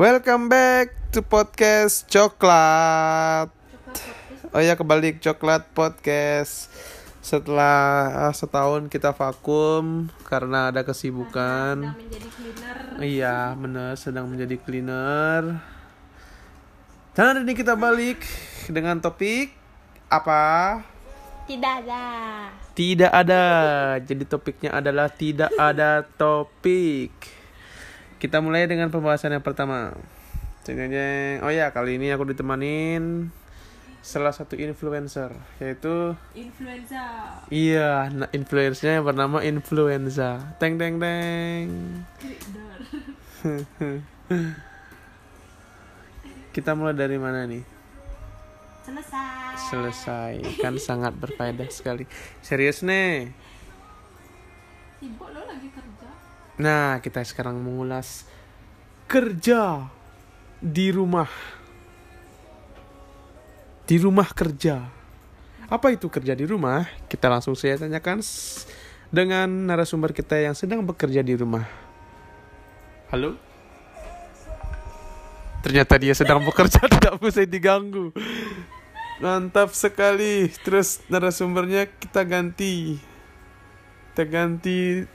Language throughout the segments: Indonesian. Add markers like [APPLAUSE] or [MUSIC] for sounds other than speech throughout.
Welcome back to podcast coklat. Oh ya kebalik coklat podcast. Setelah ah, setahun kita vakum karena ada kesibukan. Iya, benar sedang menjadi cleaner. Dan hari ini kita balik dengan topik apa? tidak ada Tidak ada. Jadi topiknya adalah tidak ada topik. Kita mulai dengan pembahasan yang pertama. Jeng. Oh ya, kali ini aku ditemanin salah satu influencer yaitu influenza iya, nah, influencernya yang bernama Influenza. Teng teng teng. Kita mulai dari mana nih? selesai Selesai. Kan sangat berfaedah sekali. Serius nih. sibuk lo lagi kerja Nah, kita sekarang mengulas kerja di rumah. Di rumah kerja. Apa itu kerja di rumah? Kita langsung saya tanyakan dengan narasumber kita yang sedang bekerja di rumah. Halo? Ternyata dia sedang bekerja [LAUGHS] tidak bisa diganggu. Mantap sekali. Terus narasumbernya kita ganti. Kita ganti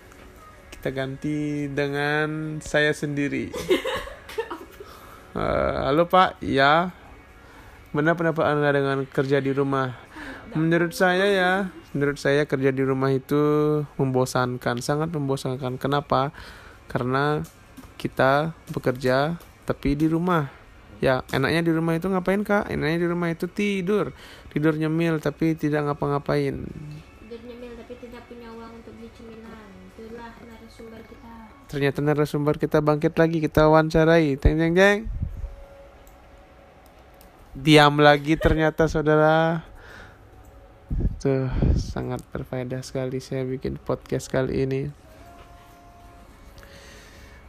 kita ganti dengan saya sendiri. [LAUGHS] Eh, halo Pak, ya. Mana pendapat Anda dengan kerja di rumah? Menurut saya ya, menurut saya kerja di rumah itu membosankan, sangat membosankan. Kenapa? Karena kita bekerja tapi di rumah. Ya, enaknya di rumah itu ngapain kak? Enaknya di rumah itu tidur, tidur nyemil tapi tidak ngapa-ngapain. Narasumber kita Ternyata narasumber kita bangkit lagi, kita wawancarai. Teng jeng jeng. Diam lagi ternyata saudara. Tuh, sangat berfaedah sekali saya bikin podcast kali ini.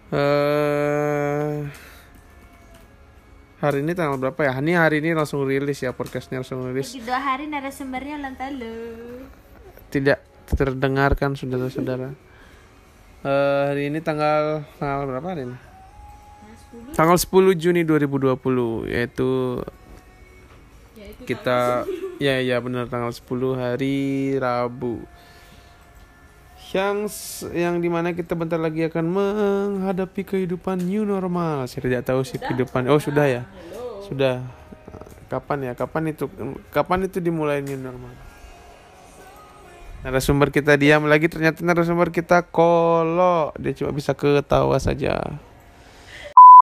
eh hari ini tanggal berapa ya? Ini hari ini langsung rilis ya podcastnya langsung rilis. lagi dua hari narasumbernya ulang tahun Tidak terdengarkan saudara-saudara. Eh hari ini tanggal tanggal berapa hari ini? 10 Tanggal 10 Juni 2020 yaitu ya kita ya ya benar tanggal 10 hari Rabu. Yang yang di mana kita bentar lagi akan menghadapi kehidupan new normal. Saya tidak tahu sih kehidupan. Oh sudah ya, sudah. Kapan ya? Kapan itu? Kapan itu dimulai new normal? Narasumber kita diam lagi ternyata narasumber kita kolo dia cuma bisa ketawa saja.